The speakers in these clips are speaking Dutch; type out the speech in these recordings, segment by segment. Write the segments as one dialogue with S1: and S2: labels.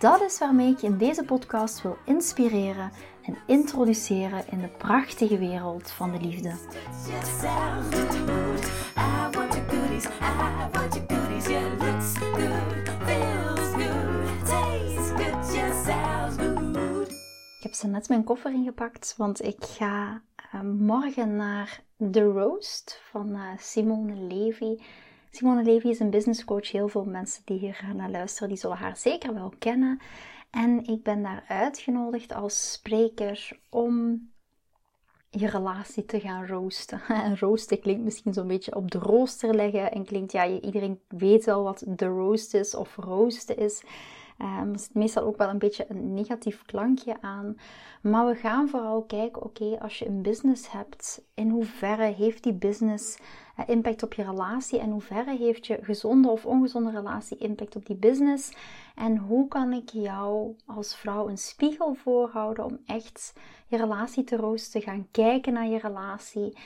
S1: Dat is waarmee ik je in deze podcast wil inspireren en introduceren in de prachtige wereld van de liefde. Ik heb ze net mijn koffer ingepakt, want ik ga uh, morgen naar The Roast van uh, Simone Levy. Simone Levy is een business coach. Heel veel mensen die hier naar luisteren, die zullen haar zeker wel kennen. En ik ben daar uitgenodigd als spreker om je relatie te gaan roosten. En roosten klinkt misschien zo'n beetje op de rooster leggen. En klinkt, ja, iedereen weet wel wat de roast is of roosten is. Um, er zit meestal ook wel een beetje een negatief klankje aan. Maar we gaan vooral kijken, oké, als je een business hebt, in hoeverre heeft die business uh, impact op je relatie? En hoeverre heeft je gezonde of ongezonde relatie impact op die business? En hoe kan ik jou als vrouw een spiegel voorhouden om echt je relatie te roosten, gaan kijken naar je relatie?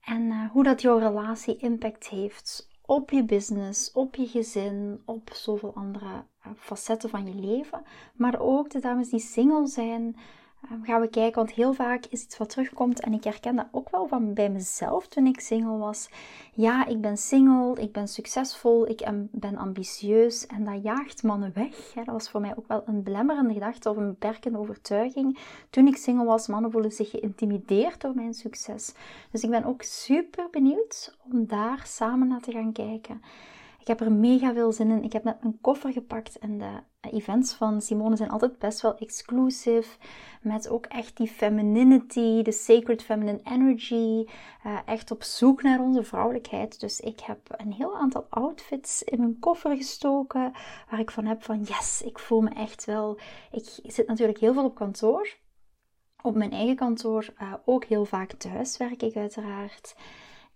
S1: En uh, hoe dat jouw relatie impact heeft op je business, op je gezin, op zoveel andere eh, facetten van je leven. Maar ook de dames die single zijn, Ehm, gaan we kijken, want heel vaak is iets wat terugkomt en ik herken dat ook wel van bij mezelf toen ik single was. Ja, ik ben single, ik ben succesvol, ik ben ambitieus en dat jaagt mannen weg. Dat was voor mij ook wel een belemmerende gedachte of een beperkende overtuiging. Toen ik single was, mannen voelen zich geïntimideerd door mijn succes. Dus ik ben ook super benieuwd om daar samen naar te gaan kijken. Ik heb er mega veel zin in. Ik heb net mijn koffer gepakt en de events van Simone zijn altijd best wel exclusive. Met ook echt die femininity, de sacred feminine energy. Uh, echt op zoek naar onze vrouwelijkheid. Dus ik heb een heel aantal outfits in mijn koffer gestoken. Waar ik van heb van yes, ik voel me echt wel. Ik zit natuurlijk heel veel op kantoor. Op mijn eigen kantoor uh, ook heel vaak thuis werk ik uiteraard.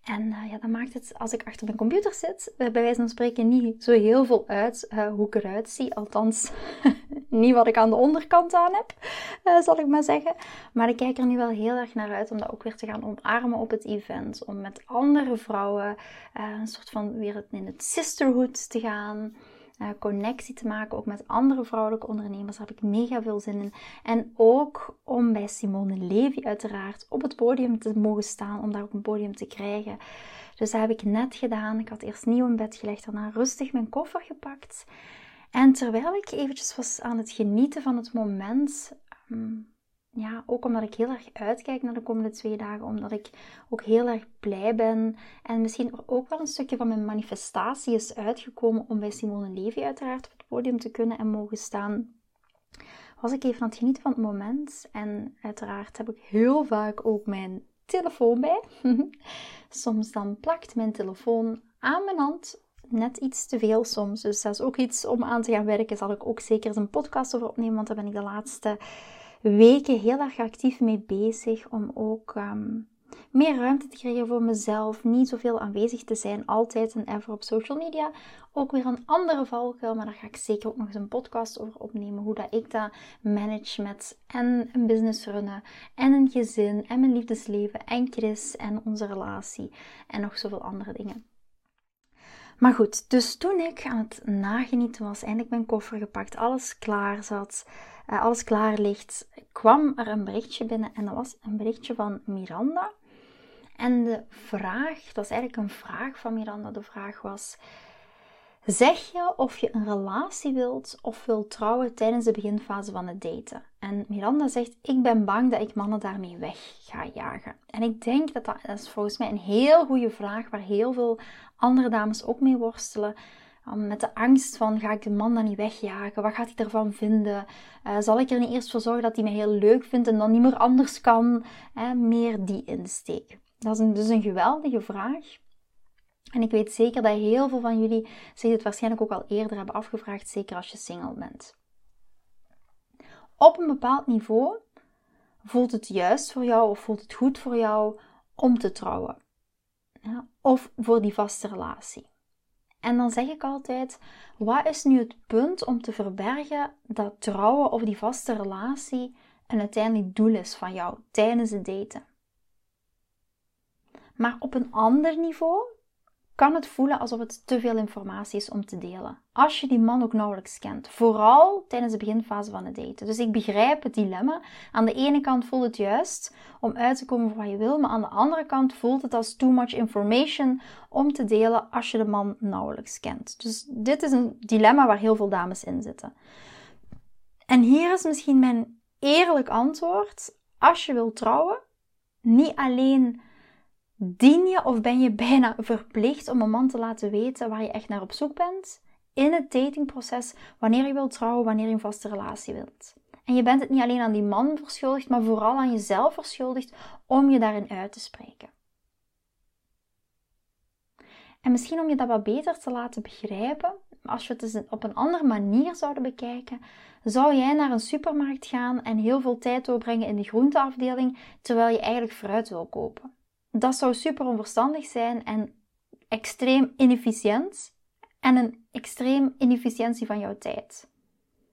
S1: En uh, ja, dat maakt het, als ik achter mijn computer zit, uh, bij wijze van spreken niet zo heel veel uit uh, hoe ik eruit zie. Althans, niet wat ik aan de onderkant aan heb, zal ik maar zeggen. Maar ik kijk er nu wel heel erg naar uit om dat ook weer te gaan omarmen op het event. Om met andere vrouwen een soort van weer in het sisterhood te gaan. Uh, connectie te maken, ook met andere vrouwelijke ondernemers. Daar heb ik mega veel zin in. En ook om bij Simone Levy uiteraard op het podium te mogen staan, om daar ook een podium te krijgen. Dus dat heb ik net gedaan. Ik had eerst nieuw in bed gelegd, daarna rustig mijn koffer gepakt. En terwijl ik eventjes was aan het genieten van het moment, ehm, ja, ook omdat ik heel erg uitkijk naar de komende twee dagen, omdat ik ook heel erg blij ben en misschien ook wel een stukje van mijn manifestatie is uitgekomen om bij Simone Levy uiteraard op het podium te kunnen en mogen staan. Was ik even aan het genieten van het moment en uiteraard heb ik heel vaak ook mijn telefoon bij. soms dan plakt mijn telefoon aan mijn hand net iets te veel soms. Dus dat is ook iets om aan te gaan werken. Zal ik ook zeker eens een podcast over opnemen, want daar ben ik de laatste weken heel erg actief mee bezig om ook um, meer ruimte te creëren voor mezelf. Niet zoveel aanwezig te zijn, altijd en ever op social media. Ook weer een andere valkuil, maar daar ga ik zeker ook nog eens een podcast over opnemen. Hoe dat ik dat manage met en een business runnen, en een gezin, en mijn liefdesleven, en Chris, en onze relatie, en nog zoveel andere dingen. Maar goed, dus toen ik aan het nagenieten was, eindelijk mijn koffer gepakt, alles klaar zat, uh, alles klaar ligt, kwam er een berichtje binnen en dat was een berichtje van Miranda. En de vraag, dat is eigenlijk een vraag van Miranda, de vraag was: Zeg je of je een relatie wilt of wilt trouwen tijdens de beginfase van het daten? En Miranda zegt: Ik ben bang dat ik mannen daarmee weg ga jagen. En ik denk dat dat, dat is volgens mij een heel goede vraag waar heel veel andere dames ook mee worstelen. Met de angst van, ga ik de man dan niet wegjagen? Wat gaat hij ervan vinden? Uh, zal ik er niet eerst voor zorgen dat hij me heel leuk vindt en dan niet meer anders kan? meer die insteek. Dat is dus een geweldige vraag. En ik weet zeker dat heel veel van jullie zich dit waarschijnlijk ook al eerder hebben afgevraagd, zeker als je single bent. op een bepaald niveau voelt het juist voor jou of voelt het goed voor jou om te trouwen. Ja, of voor die vaste relatie. En dan zeg ik altijd: wat is nu het punt om te verbergen dat trouwen of die vaste relatie een uiteindelijk doel is van jou tijdens het daten? Maar op een ander niveau kan het voelen alsof het te veel informatie is om te delen. Als je die man ook nauwelijks kent. Vooral tijdens de beginfase van het daten. Dus ik begrijp het dilemma. Aan de ene kant voelt het juist om uit te komen voor wat je wil. Maar aan de andere kant voelt het als too much information om te delen als je de man nauwelijks kent. Dus dit is een dilemma waar heel veel dames in zitten. En hier is misschien mijn eerlijk antwoord. Als je wilt trouwen, niet alleen Dien je of ben je bijna verplicht om een man te laten weten waar je echt naar op zoek bent in het datingproces, wanneer je wilt trouwen, wanneer je een vaste relatie wilt? En je bent het niet alleen aan die man verschuldigd, maar vooral aan jezelf verschuldigd om je daarin uit te spreken. En misschien om je dat wat beter te laten begrijpen, als we het op een andere manier zouden bekijken, zou jij naar een supermarkt gaan en heel veel tijd doorbrengen in de groenteafdeling, terwijl je eigenlijk fruit wil kopen dat zou super onverstandig zijn en extreem inefficiënt en een extreem inefficiëntie van jouw tijd.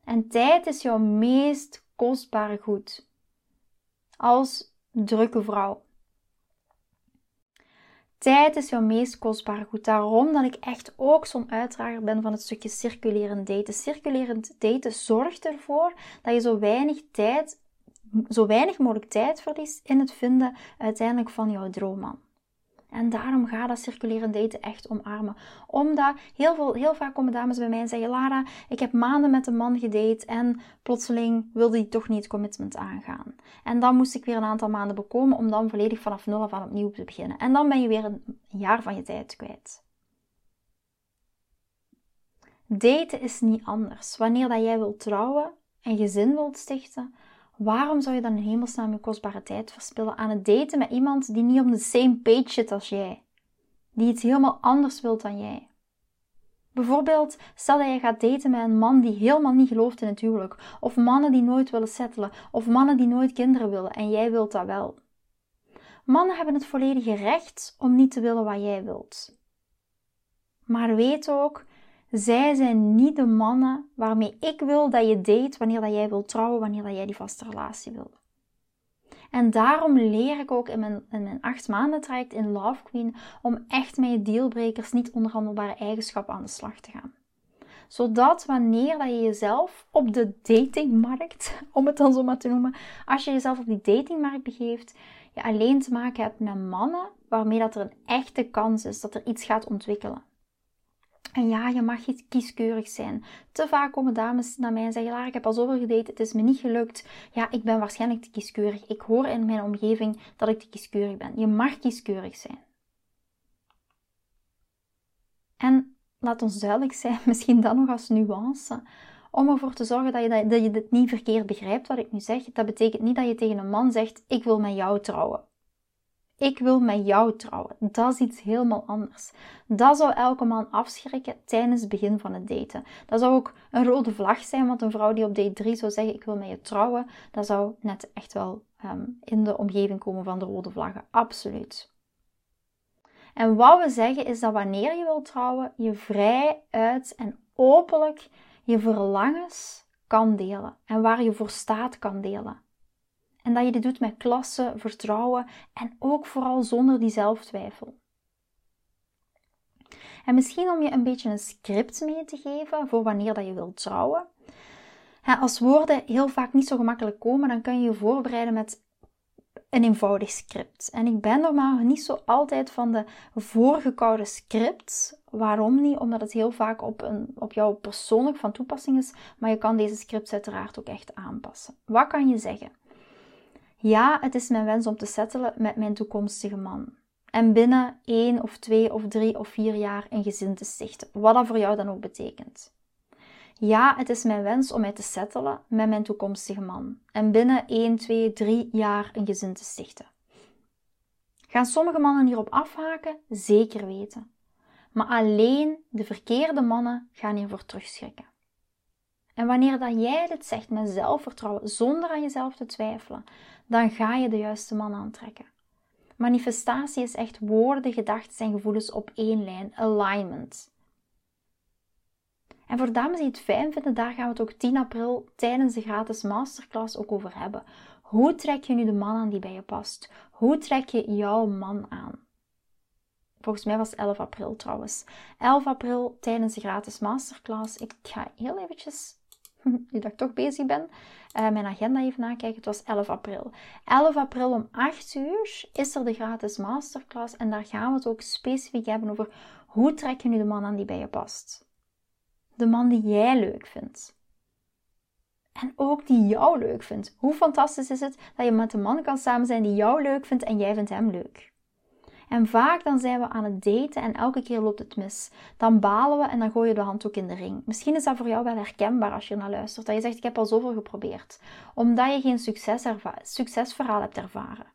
S1: En tijd is jouw meest kostbare goed. Als drukke vrouw. Tijd is jouw meest kostbare goed. Daarom dat ik echt ook zo'n uitdrager ben van het stukje circulerend daten. Circulerend daten zorgt ervoor dat je zo weinig tijd zo weinig mogelijk tijd verliest in het vinden uiteindelijk van jouw droomman. En daarom ga dat circulerend daten echt omarmen. Omdat heel, veel, heel vaak komen dames bij mij en zeggen: Lara, ik heb maanden met een man gedate en plotseling wilde hij toch niet het commitment aangaan. En dan moest ik weer een aantal maanden bekomen om dan volledig vanaf nul af aan opnieuw te beginnen. En dan ben je weer een jaar van je tijd kwijt. Daten is niet anders. Wanneer dat jij wilt trouwen en gezin wilt stichten, Waarom zou je dan in hemelsnaam je kostbare tijd verspillen aan het daten met iemand die niet op de same page zit als jij? Die iets helemaal anders wilt dan jij? Bijvoorbeeld, stel dat je gaat daten met een man die helemaal niet gelooft in het huwelijk, of mannen die nooit willen settelen, of mannen die nooit kinderen willen en jij wilt dat wel. Mannen hebben het volledige recht om niet te willen wat jij wilt. Maar weet ook zij zijn niet de mannen waarmee ik wil dat je date wanneer dat jij wilt trouwen, wanneer dat jij die vaste relatie wil. En daarom leer ik ook in mijn, in mijn acht maanden traject in Love Queen om echt met je dealbreakers, niet onderhandelbare eigenschappen aan de slag te gaan. Zodat wanneer dat je jezelf op de datingmarkt, om het dan zo maar te noemen, als je jezelf op die datingmarkt begeeft, je alleen te maken hebt met mannen waarmee dat er een echte kans is dat er iets gaat ontwikkelen. En ja, je mag niet kieskeurig zijn. Te vaak komen dames naar mij en zeggen: Lara, ik heb al zoveel gedate, het is me niet gelukt. Ja, ik ben waarschijnlijk te kieskeurig. Ik hoor in mijn omgeving dat ik te kieskeurig ben. Je mag kieskeurig zijn. En laat ons duidelijk zijn, misschien dan nog als nuance, om ervoor te zorgen dat je, dat, dat je dit niet verkeerd begrijpt wat ik nu zeg. Dat betekent niet dat je tegen een man zegt: Ik wil met jou trouwen. Ik wil met jou trouwen. Dat is iets helemaal anders. Dat zou elke man afschrikken tijdens het begin van het daten. Dat zou ook een rode vlag zijn, want een vrouw die op date 3 zou zeggen: Ik wil met je trouwen, dat zou net echt wel ehm, in de omgeving komen van de rode vlaggen. Absoluut. En wat we zeggen is dat wanneer je wilt trouwen, je vrij uit en openlijk je verlangens kan delen en waar je voor staat kan delen. En dat je dit doet met klasse, vertrouwen en ook vooral zonder die zelftwijfel. En misschien om je een beetje een script mee te geven voor wanneer dat je wilt trouwen. Als woorden heel vaak niet zo gemakkelijk komen, dan kun je je voorbereiden met een eenvoudig script. En ik ben normaal niet zo altijd van de voorgekoude script. Waarom niet? Omdat het heel vaak op, een, op jou persoonlijk van toepassing is. Maar je kan deze scripts uiteraard ook echt aanpassen. Wat kan je zeggen? Ja, het is mijn wens om te settelen met mijn toekomstige man. En binnen één of twee of drie of vier jaar een gezin te stichten. Wat dat voor jou dan ook betekent. Ja, het is mijn wens om mij te settelen met mijn toekomstige man. En binnen 1, 2, 3 jaar een gezin te stichten. Gaan sommige mannen hierop afhaken? Zeker weten. Maar alleen de verkeerde mannen gaan hiervoor terugschrikken. En wanneer dat jij dit zegt met zelfvertrouwen, zonder aan jezelf te twijfelen, dan ga je de juiste man aantrekken. Manifestatie is echt woorden, gedachten en gevoelens op één lijn, alignment. En voor dames die het fijn vinden, daar gaan we het ook 10 april tijdens de gratis masterclass ook over hebben. Hoe trek je nu de man aan die bij je past? Hoe trek je jouw man aan? Volgens mij was het 11 april trouwens. 11 april tijdens de gratis masterclass. Ik ga heel eventjes, nu dat ik toch bezig ben, uh, mijn agenda even nakijken. Het was 11 april. 11 april om 8 uur is er de gratis masterclass. En daar gaan we het ook specifiek hebben over hoe trek je nu de man aan die bij je past. De man die jij leuk vindt. En ook die jou leuk vindt. Hoe fantastisch is het dat je met een man kan samen zijn die jou leuk vindt en jij vindt hem leuk. En vaak dan zijn we aan het daten en elke keer loopt het mis. Dan balen we en dan gooi je de handdoek in de ring. Misschien is dat voor jou wel herkenbaar als je naar luistert. Dat je zegt, ik heb al zoveel geprobeerd. Omdat je geen succes succesverhaal hebt ervaren.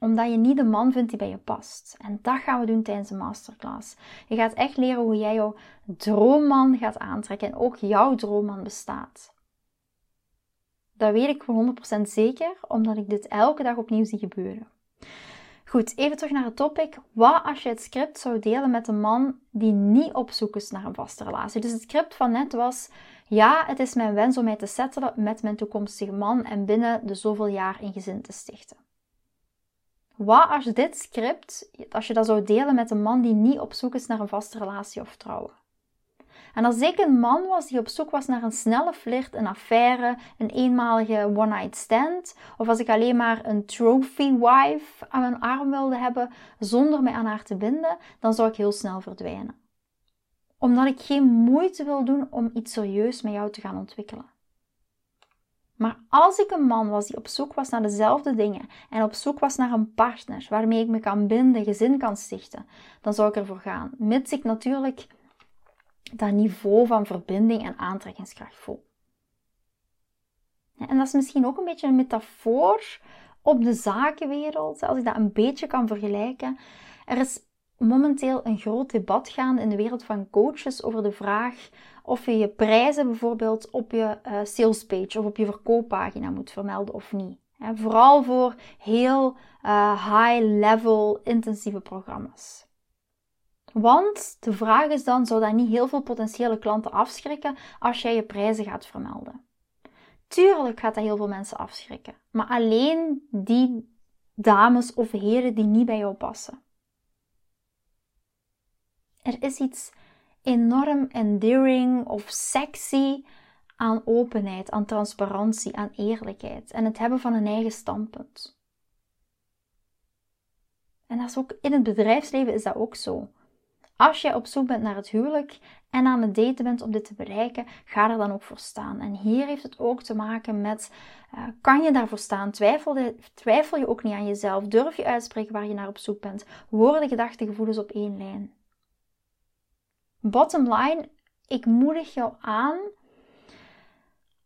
S1: Omdat je niet de man vindt die bij je past. En dat gaan we doen tijdens de masterclass. Je gaat echt leren hoe jij jouw droomman gaat aantrekken. En ook jouw droomman bestaat. Dat weet ik voor 100% zeker, omdat ik dit elke dag opnieuw zie gebeuren. Goed, even terug naar het topic. Wat als je het script zou delen met een man die niet op zoek is naar een vaste relatie? Dus het script van net was: ja, het is mijn wens om mij te settelen met mijn toekomstige man en binnen de zoveel jaar een gezin te stichten. Wat als dit script, als je dat zou delen met een man die niet op zoek is naar een vaste relatie of trouwen? En als ik een man was die op zoek was naar een snelle flirt, een affaire, een eenmalige one-night stand, of als ik alleen maar een trophy wife aan mijn arm wilde hebben zonder mij aan haar te binden, dan zou ik heel snel verdwijnen. Omdat ik geen moeite wil doen om iets serieus met jou te gaan ontwikkelen. Maar als ik een man was die op zoek was naar dezelfde dingen en op zoek was naar een partner waarmee ik me kan binden, gezin kan stichten, dan zou ik ervoor gaan. Mits ik natuurlijk dat niveau van verbinding en aantrekkingskracht voel. En dat is misschien ook een beetje een metafoor op de zakenwereld, als ik dat een beetje kan vergelijken. Er is momenteel een groot debat gaande in de wereld van coaches over de vraag of je je prijzen bijvoorbeeld op je uh, salespage of op je verkooppagina moet vermelden of niet. vooral voor heel uh, high-level intensieve programma's. Want de vraag is dan, zou dat niet heel veel potentiële klanten afschrikken als jij je prijzen gaat vermelden? Tuurlijk gaat dat heel veel mensen afschrikken, maar alleen die dames of heren die niet bij jou passen. Er is iets enorm endearing of sexy aan openheid, aan transparantie, aan eerlijkheid en het hebben van een eigen standpunt. En dat is ook in het bedrijfsleven is dat ook zo. Als je op zoek bent naar het huwelijk en aan het daten bent om dit te bereiken, ga er dan ook voor staan. En hier heeft het ook te maken met: uh, kan je daarvoor staan? Twijfel, twijfel je ook niet aan jezelf? Durf je uitspreken waar je naar op zoek bent? Worden gedachten, gevoelens op één lijn? Bottom line, ik moedig jou aan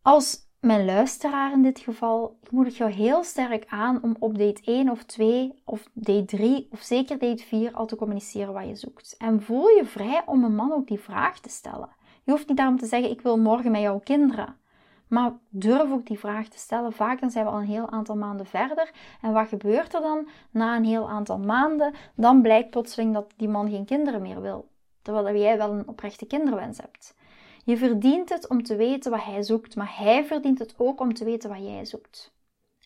S1: als mijn luisteraar in dit geval, ik moedig jou heel sterk aan om op date 1 of 2 of date 3 of zeker date 4 al te communiceren wat je zoekt. En voel je vrij om een man ook die vraag te stellen. Je hoeft niet daarom te zeggen, ik wil morgen met jouw kinderen. Maar durf ook die vraag te stellen. Vaak dan zijn we al een heel aantal maanden verder. En wat gebeurt er dan na een heel aantal maanden? Dan blijkt plotseling dat die man geen kinderen meer wil. Terwijl jij wel een oprechte kinderwens hebt. Je verdient het om te weten wat hij zoekt, maar hij verdient het ook om te weten wat jij zoekt.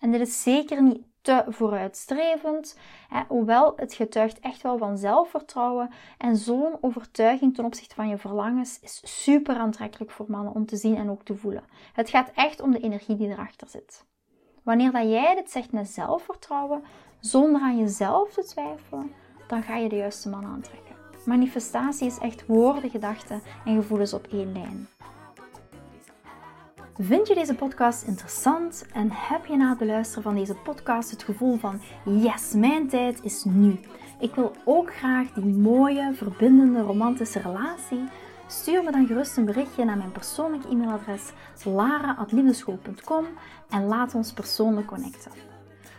S1: En dit is zeker niet te vooruitstrevend, hè, hoewel het getuigt echt wel van zelfvertrouwen. En zo'n overtuiging ten opzichte van je verlangens is super aantrekkelijk voor mannen om te zien en ook te voelen. Het gaat echt om de energie die erachter zit. Wanneer dat jij dit zegt met zelfvertrouwen, zonder aan jezelf te twijfelen, dan ga je de juiste man aantrekken. Manifestatie is echt woorden, gedachten en gevoelens op één lijn. Vind je deze podcast interessant en heb je na het beluisteren van deze podcast het gevoel van yes, mijn tijd is nu. Ik wil ook graag die mooie, verbindende, romantische relatie. Stuur me dan gerust een berichtje naar mijn persoonlijk e-mailadres lara.liefdeschool.com en laat ons persoonlijk connecten.